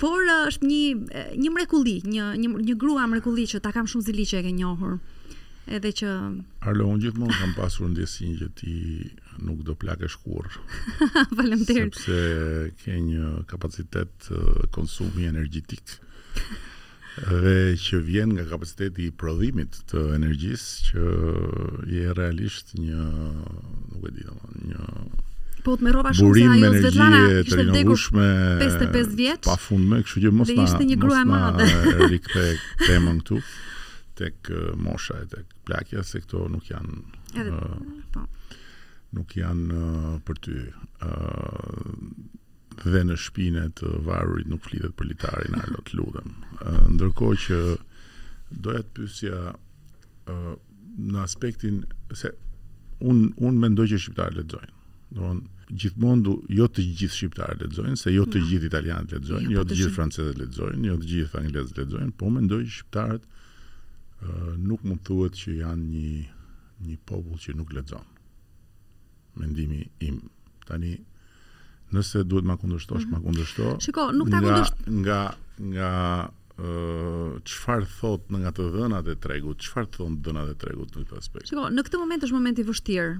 Por është një një mrekulli, një një një grua mrekulli që ta kam shumë zili që e ke njohur. Edhe që Arlo unë gjithmonë kam pasur ndjesinë që ti nuk do plakesh kurrë. Faleminderit. Sepse ke një kapacitet konsumi energjetik. dhe që vjen nga kapaciteti i prodhimit të energjisë që je realisht një nuk e di domethënë një Po tmerrova shumë se ajo Svetlana ishte vdekur 55 vjeç. Pafundme, kështu që mos na. Ishte një grua e madhe. Rikthe temën këtu tek mosha e tek plakja se këto nuk janë Edhe, uh, po. nuk janë uh, për ty. Uh, Dhe në shpinë e të varurit nuk flitet për litarin Arlo, të lutem. Ndërkohë që doja të pyesja ë në aspektin se un un mendoj që shqiptarët lexojnë. Domethënë gjithmonë du, jo të gjithë shqiptarët lexojnë, se jo të gjithë italianët lexojnë, jo, jo po të gjithë francezët lexojnë, jo të gjithë anglezët lexojnë, po mendoj që shqiptarët ë nuk mund thuhet që janë një një popull që nuk lexon. mendimi im tani nëse do të ma kundërshtosh mm -hmm. ma kundërshto shiko nuk ta kundërsht nga nga nga çfarë thot në nga të dhënat e tregut çfarë thon të dhënat e tregut në këtë aspekt shiko në këtë moment është moment i vështirë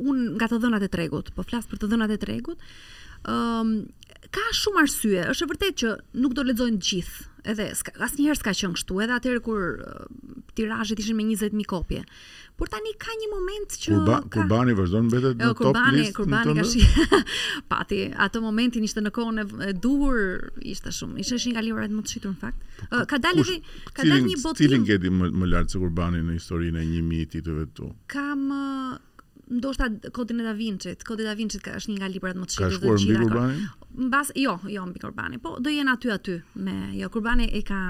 un nga të dhënat e tregut po flas për të dhënat e tregut um, ka shumë arsye është e vërtetë që nuk do lexojnë të gjithë edhe asnjëherë s'ka qenë kështu edhe atëherë kur tirazhet ishin me 20000 kopje Por tani ka një moment që Kurba, ka... Kurbani vazhdon të mbetet në top kurbani, list. Kurbani ka shi. Pati atë momentin ishte në kohën e duhur, ishte shumë. Ishte një nga librat më të shitur në fakt. Po, po, ka dalë edhe ka dalë një botim. Cilin gjete më, më lart se Kurbani në historinë e 1000 titujve të tu? Kam ndoshta Kodin e Da Vinçit. Kodi Da Vinçit është një nga librat më të shitur të gjitha. Ka shkuar mbi Kurbanin? Mbas, jo, jo mbi Kurbanin. Po do jenë aty aty me jo Kurbani e ka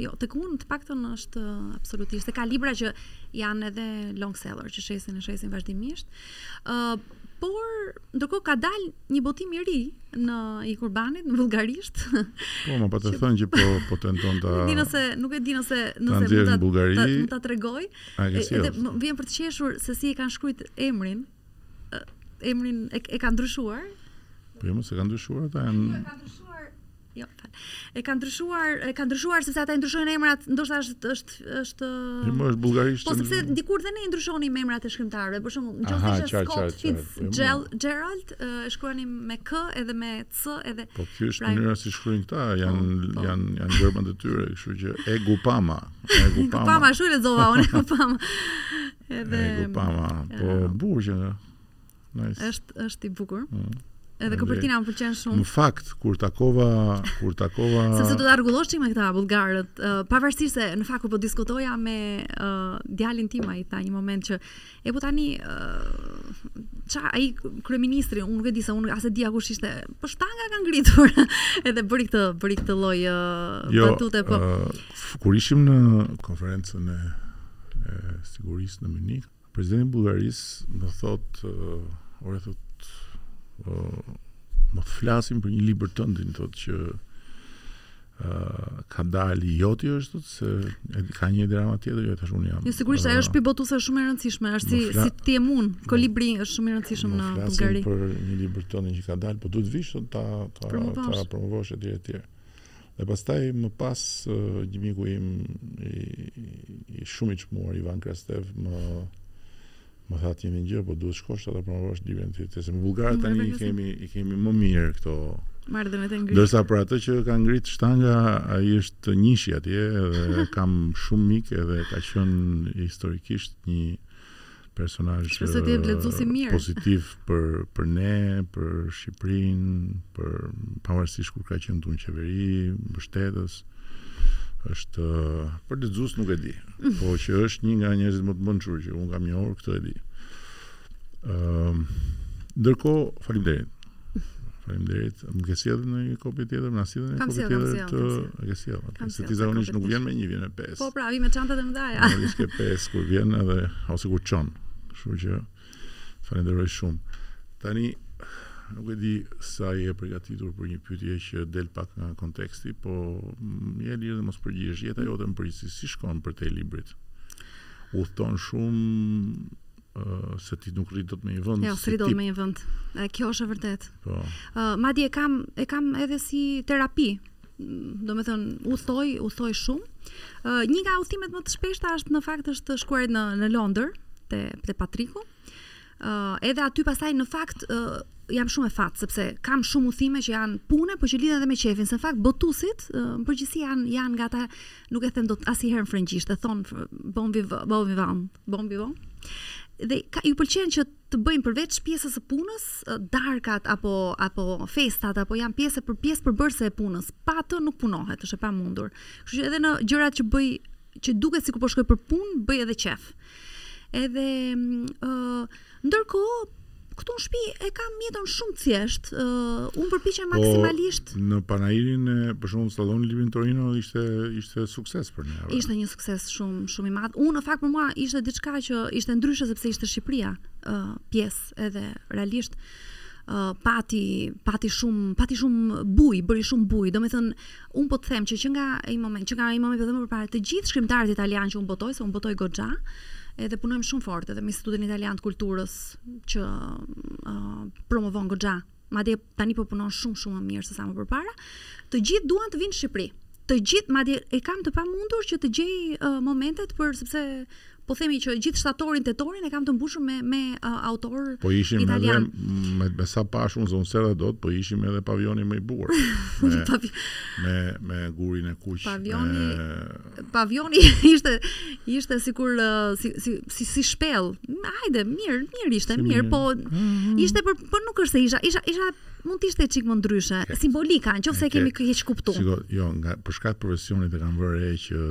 jo tek unë të paktën është absolutisht. Ka libra që janë edhe long seller që shesin e shesin vazhdimisht. Ë uh, por ndërkohë ka dal një botim i ri në i kurbanit në bullgarisht. Po, më pate thënë që po po tenton ta. Nuk e di nëse nuk e di nëse nëse mund ta mund ta tregoj. Edhe më vjen për të qeshur se si e kanë shkruajt emrin. Emrin e, e kanë ndryshuar. Po jo, mos e kanë ndryshuar ata. Jo, e kanë ndryshuar. Jo, fal. E kanë ndryshuar, e kanë ndryshuar sepse ata i ndryshojnë emrat, ndoshta është është është Jo, më është bullgarisht. Po sepse dikur dhe ne i ndryshonim emrat e shkrimtarëve, për shembull, nëse ishte Scott Fitzgerald, e shkruanim me K edhe me S edhe Po kjo është pra, mënyra si shkruajnë këta, po, janë po, po. janë janë gërmat e tyre, kështu që e gupama, e gupama. gupama ashtu e lexova unë gupama. Edhe e gupama, po uh, bukur që nga. Nice. Është është i bukur. Mm. Edhe kopertina më pëlqen shumë. Në fakt, kur takova, kur takova Sepse do ta rregulloshim me këta bullgarët, uh, pavarësisht se në fakt kur po diskutoja me uh, djalin tim ai tha një moment që E po tani ça ai kryeministri, unë nuk e di se unë as e dija kush ishte, po shtanga ka ngritur. Edhe bëri këtë, bëri këtë lloj uh, jo, batute po. Uh, kur ishim në konferencën e, e sigurisë në Munich, presidenti i Bullgarisë më thot, uh, ore thot, uh, më flasin për një libër tëndin, thot që Uh, ka dalë i joti është thotë se e, ka një drama tjetër jo tash unë jam. Jo sigurisht ajo është shtëpi botuse shumë e rëndësishme, është si si Le Monde. Kolibri është shumë i rëndësishëm në Bullgari. Për një libër tëndin që ka dalë, po duhet vish ta ta promovosh. ta promovosh etj etj. Dhe pastaj më pas uh, një miku im i, i shumë i çmuar Ivan Krastev më Më tha ti një gjë, po duhet shkosh ta promovosh dhe vendin. Se bullgarët tani i kemi i kemi më mirë këto marrëdhëniet e ngritur. Ndërsa për atë që ka ngrit shtanga, ai është njëshi atje dhe kam shumë mik edhe ka qenë historikisht një personazh pozitiv për për ne, për Shqipërinë, për pavarësisht kur ka qenë në qeveri, mbështetës është për lexues nuk e di. Po që është një nga njerëzit më të mençur që unë kam njohur, këtë e di. Ëm ehm, ndërkohë, faleminderit. Faleminderit. Më ke sjellë dhe një kopje tjetër, na sjell dhe një kopje tjetër ta ke sjellë. Kam se ti zakonisht nuk vjen me një, vjen me pesë. Po pra, vjen me çantat e mëdha. Ja. I ke pesë kur vjen edhe ose kur çon. Kështu që Falenderoj shumë. Tani nuk e di sa je përgatitur për një pyetje që del pak nga konteksti, po je e lirë dhe mos përgjigjesh. Jeta jote në përgjithësi si shkon përtej librit? Udhton shumë Uh, se ti nuk rri dot me një vend. Jo, s'rri dot me një vend. Kjo është e vërtetë. Po. Uh, madje e kam e kam edhe si terapi. domethënë udhtoj, udhtoj shumë. Ë uh, një nga udhëtimet më të shpeshta është në fakt të shkuarit në në Londër te te Patriku. Ë uh, edhe aty pastaj në fakt uh, jam shumë me fat sepse kam shumë udhtime që janë pune, por që lidhen edhe me qefin. Se në fakt botusit uh, në përgjithësi janë janë nga ata nuk e them dot asnjëherë në frëngjisht, e thon bon viv, bon vivan, bon vivan. Dhe ka, u pëlqen që të bëjnë përveç pjesës së punës, darkat apo apo festat apo janë pjesë për pjesë përbërëse e punës. Pa atë nuk punohet, është e pamundur. Kështu që edhe në gjërat që bëj që duket sikur po shkoj për punë, bëj edhe qef. Edhe ë uh, ndërkohë këtu në shtëpi e kam jetën shumë të thjeshtë. Uh, unë përpiqem po, maksimalisht. Po, në panairin e për shembull salloni i librit n'Torino ishte ishte sukses për ne. Ishte një sukses shumë shumë i madh. Unë në fakt për mua ishte diçka që ishte ndryshe sepse ishte Shqipëria, ë uh, pjesë edhe realisht uh, pati pati shumë pati shumë bujë, bëri shumë bujë. Domethënë, un po të them që që nga ai moment, që nga ai moment vetëm përpara të gjithë shkrimtarët italianë që un botoj, se un botoj goxha, edhe punojmë shumë fort edhe me Institutin Italian të Kulturës që uh, promovon goxha madje tani po punon shumë shumë më mirë se sa më përpara. Të gjithë duan të vinë në Shqipëri. Të gjithë madje e kam të pamundur që të gjej uh, momentet për sepse po themi që gjithë shtatorin tetorin e kam të mbushur me me uh, autor po ishim italian. edhe me, me sa pashë unë, s'zonë seradot, po ishim edhe pavioni më i bukur me, me me gurin e kuq, pavioni me, Pavioni ishte ishte sikur si si si, si shpellë. Hajde, mirë, mirë ishte, si mirë, mirë, po mm-hmm. ishte por po nuk është se isha isha isha mund të ishte çik më ndryshe. Okay. Simbolika, në qoftë se e kemi keqkuptuar. Shiko, jo, nga për shkak të profesionit e kam vënë re që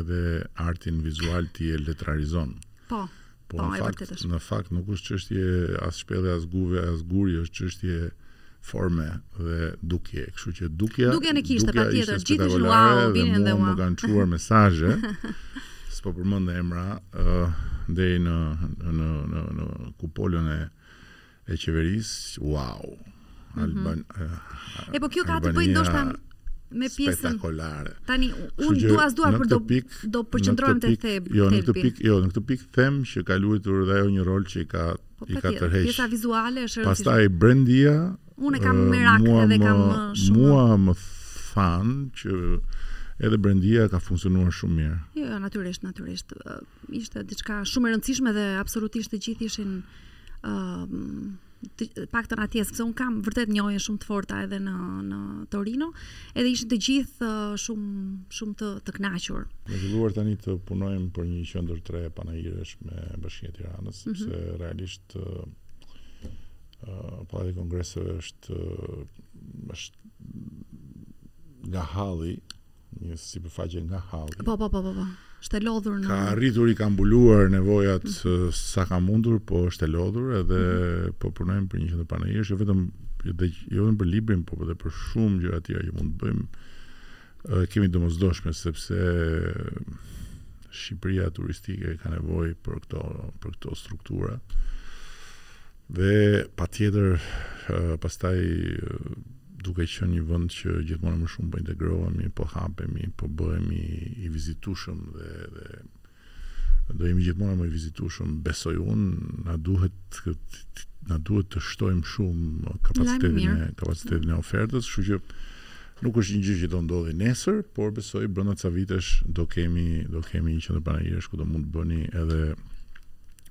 edhe artin vizual ti e letrarizon. Po. Po në fakt, në fakt nuk është çështje as shpelle as guve as guri, është çështje forme dhe dukje. Kështu që dukja dukja në kishte patjetër gjithë ishin wow, binin dhe mua. Më kanë çuar mesazhe. S'po përmend emra, ë uh, deri në në në në kupolën e e qeverisë, wow. Mhm. Alban. Mm -hmm. E po kjo ka të bëjë ndoshta me pjesën spektakolare. Tani unë dua dua për do pik, do përqendrohem te thelbi. Jo, në këtë pikë, jo, në këtë pikë them që ka luajtur dhe ajo një rol që i ka po, i ka tërhequr. Pjesa vizuale është e rëndësishme. Pastaj brendia Unë kam merak mua, dhe kam më, shumë. Mua më thanë që edhe brendia ka funksionuar shumë mirë. Jo, jo natyrisht, natyrisht. Ishte diçka shumë e rëndësishme dhe absolutisht të gjithë ishin ë të paktën atje sepse unë kam vërtet njohje shumë të forta edhe në në Torino, edhe ishin të gjithë shumë shumë të të kënaqur. Kemi filluar tani të punojmë për një qendër të re panairesh me Bashkinë e Tiranës, mhm. sepse mm -hmm. realisht ë Pallati i Kongreseve është është nga halli një sipërfaqe nga halli. Po, po, po, po, po. Është e lodhur në Ka arritur i ka mbuluar nevojat mm -hmm. sa ka mundur, po është e lodhur edhe mm -hmm. po punojmë për një qendër panairesh, jo vetëm jo dhe jo vetëm për librin, po edhe për shumë gjëra të tjera që mund të bëjmë. E kemi të domosdoshme sepse Shqipëria turistike ka nevojë për këto për këto struktura. Dhe patjetër pastaj Duke qenë një vend që gjithmonë e më shumë po integrohemi, po hapemi, po bëhemi i vizitueshëm dhe dhe do jemi gjithmonë më i vizitueshëm, besoj unë, na duhet na duhet të shtojmë shumë kapacitetin e kapacitetin e ofertës, kështu që nuk është një gjë që do ndodhë nesër, por besoj brenda ca vitesh do kemi do kemi një qendër panairesh ku do mund të bëni edhe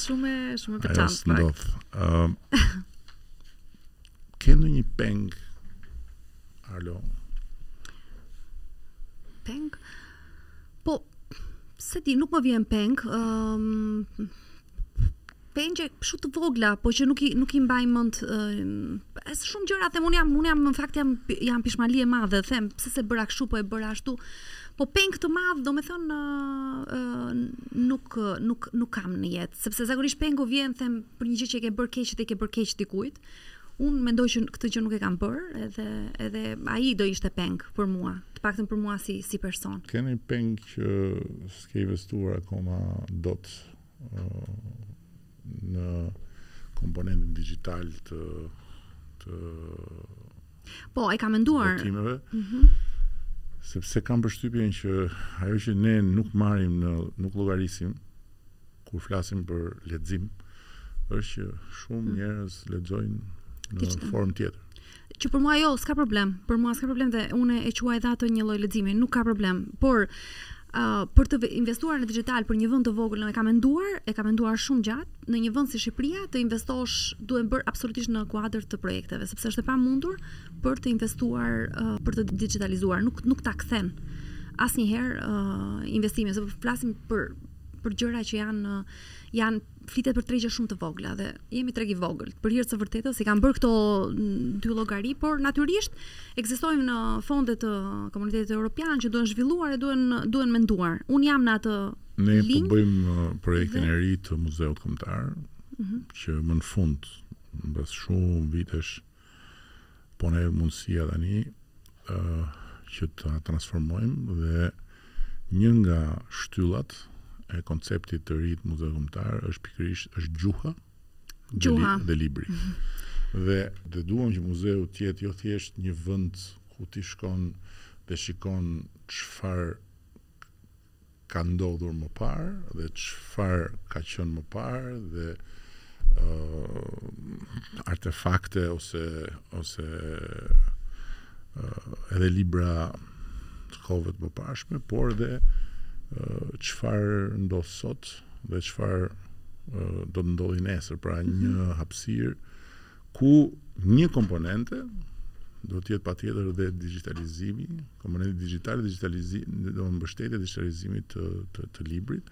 Shumë shumë e veçantë. Ajo s'ndodh. Ëm uh, Ke ndonjë peng Arlo? Peng? Po, s'e di, nuk më vjen peng. Ëm um, pengje kështu të vogla, po që nuk i nuk i mbaj mend ë shumë gjëra them unë jam unë jam në fakt jam jam pishmali e madhe them pse s'e bëra kështu po e bëra ashtu po peng të madh domethënë ë nuk nuk nuk kam në jetë, sepse zakonisht pengu vjen them për një gjë që e ke bërë keq dhe i ke bërë keq dikujt. Unë mendoj që këtë gjë nuk e kam bërë, edhe edhe ai do ishte peng për mua, të paktën për mua si si person. Ke një peng që s'ke investuar akoma dot uh, në komponentin digital të të Po, e kam menduar. Votimeve. Mm -hmm. Sepse kam përshtypjen që ajo që ne nuk marrim në nuk llogarisim kur flasim për lexim është që shumë mhm. njerëz lexojnë në formë tjetër që për mua jo, s'ka problem. Për mua s'ka problem dhe unë e quaj dhe atë një lloj leximi, nuk ka problem. Por uh, për të investuar në digital për një vend të vogël, e kam menduar, e kam menduar shumë gjatë, në një vend si Shqipëria të investosh duhet bërë absolutisht në kuadër të projekteve, sepse është e pamundur për të investuar uh, për të digitalizuar, nuk nuk ta kthen asnjëherë uh, investimin, sepse flasim për për gjëra që janë janë flitet për tregje shumë të vogla dhe jemi treg i vogël. Për hir të së vërtetës i kam bërë këto mm, lloj llogari, por natyrisht ekzistojnë fonde të Komunitetit Evropian që duhen zhvilluar e duhen duhen menduar. Unë jam në atë Ne po bëjmë projektin e ri të Muzeut Kombëtar, mhm. që më në fund, mbas shumë vitesh, po na vjen mundësia tani që ta transformojmë dhe një nga shtyllat e konceptit të ri të Muzeut Kombëtar është pikërisht është gjuha, gjuha. Dhe, dhe libri. Mhm. Dhe dhe duam që muzeu të jetë jo thjesht një vend ku ti shkon dhe shikon çfarë ka ndodhur më parë dhe çfarë ka qenë më parë dhe artefakte ose ose edhe libra të kohëve të mëparshme, por dhe çfarë ndodh sot dhe çfarë do të ndodhë nesër, pra një hapësirë ku një komponente do të jetë patjetër dhe digjitalizimi, komponenti digjital, digjitalizimi, mbështetja digjitalizimit të, të, të librit,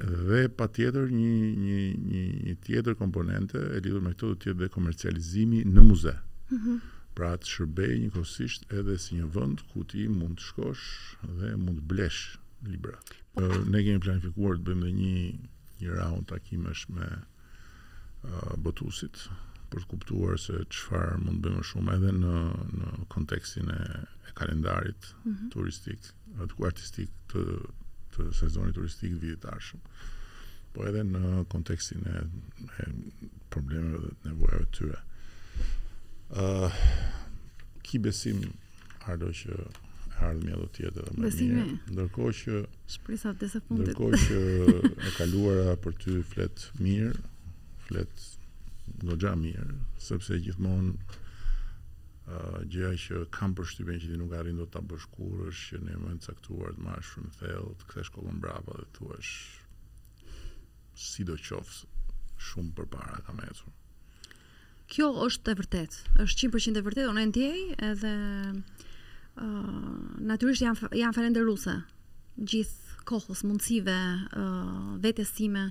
dhe patjetër një, një, një, një tjetër komponente e lidhur me këto do të jetë dhe komercializimi në muze. Mm -hmm. Pra të shërbejë njëkohësisht edhe si një vend ku ti mund të shkosh dhe mund të blesh libra. Po. Ne kemi planifikuar të bëjmë dhe një, një raund takimesh me botuesit për të kuptuar se çfarë mund të bëjmë më shumë edhe në në kontekstin e, e kalendarit mm -hmm. turistik, pra artistik të të sezonit turistik të ardhshëm. Po edhe në kontekstin e, e problemeve dhe të nevojave të tyre. Ëh, uh, ki besim Arda, që e ardhmja do të jetë edhe më e mirë. Ndërkohë që shpresa vdes e fundit. Ndërkohë që e kaluara për ty flet mirë, flet goxha mirë, sepse gjithmonë uh, gjëja që kam përshtypjen që ti nuk arrin dot ta bësh kurrë është që në një moment të caktuar të marrësh frymë thellë, të kthesh kokën mbrapa dhe të thuash sidoqoftë shumë përpara kam ecur. Kjo është e vërtetë, është 100% e vërtetë, unë e ndjej edhe uh, natyrisht jam, jam falënderuese gjithë kohës, mundësive, uh, vetes sime,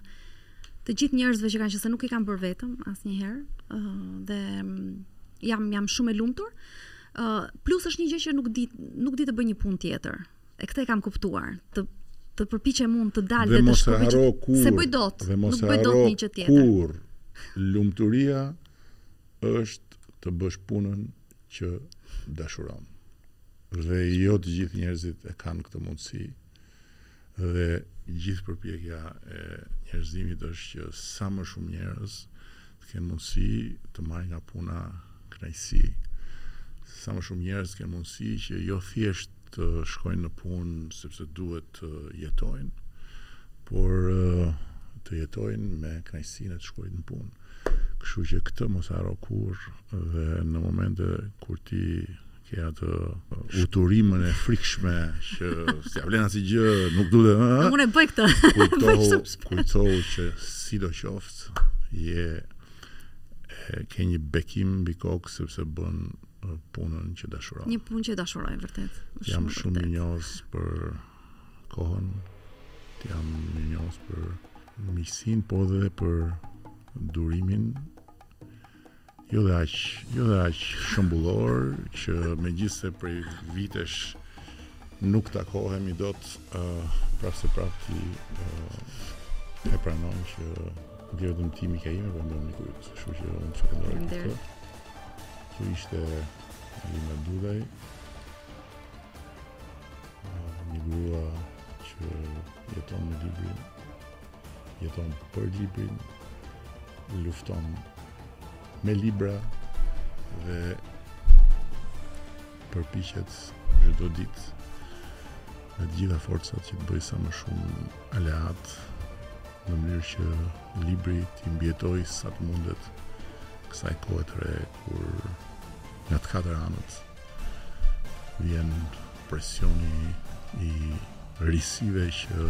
të gjithë njerëzve që kanë qenë se nuk i kam bërë vetëm asnjëherë, uh, dhe mm, jam, jam shumë e lumtur, uh, plus është një gjë që nuk di, nuk di të bëj një punë tjetër, E këtë e kam kuptuar. Të të përpiqem unë të dal dhe, dhe të shkoj. Kurrë, s'e bëj dot. Dhe mos e harro kurrë, lumturia është të bësh punën që dashuron. Dhe jo të gjithë njerëzit e kanë këtë mundësi. Dhe gjithë përpjekja e njerëzimit është që sa më shumë njerëz Të kenë mundësi të marrin nga puna kënaqësi, sa më shumë njerëz të kenë mundësi që jo thjesht të shkojnë në punë sepse duhet të jetojnë, por të jetojnë me kënaqësinë e të shkuarit në punë. Kështu që këtë mos harro kurrë dhe në momente kur ti Ke atë uturimën e frikshme që s'ia vlen asnjë gjë, nuk duhet. ë, ë, ë. Unë e bëj këtë. Kujtohu, Shumë shpesh. kujtohu që sidoqoftë je e, ke një bekim mbi kokë sepse bën ë, punën që dashuron. Një punë që dashuroj vërtet. Është Jam e shumë vërtetë. mirënjohës për kohën, të jam mirënjohës për miqësinë, po edhe për durimin Jo dhe aq, jo dhe aq shembullor që megjithëse prej vitesh nuk takohemi dot, ë uh, prapë se prapë ti uh, e pranon që nuk e vetëm timi ka ime, po më një kujtë, kështu që unë të falenderoj për këtë. Kjo ishte Alina Dudaj, një grua që jeton me librin, Jeton për librin, lufton me libra dhe përpiqet çdo ditë me të gjitha forcat që të bëjë sa më shumë aleatë në mënyrë që libri t'i mbijetojë sa të mundet kësaj kohe të re kur nga të katër anët vjen presioni i risive që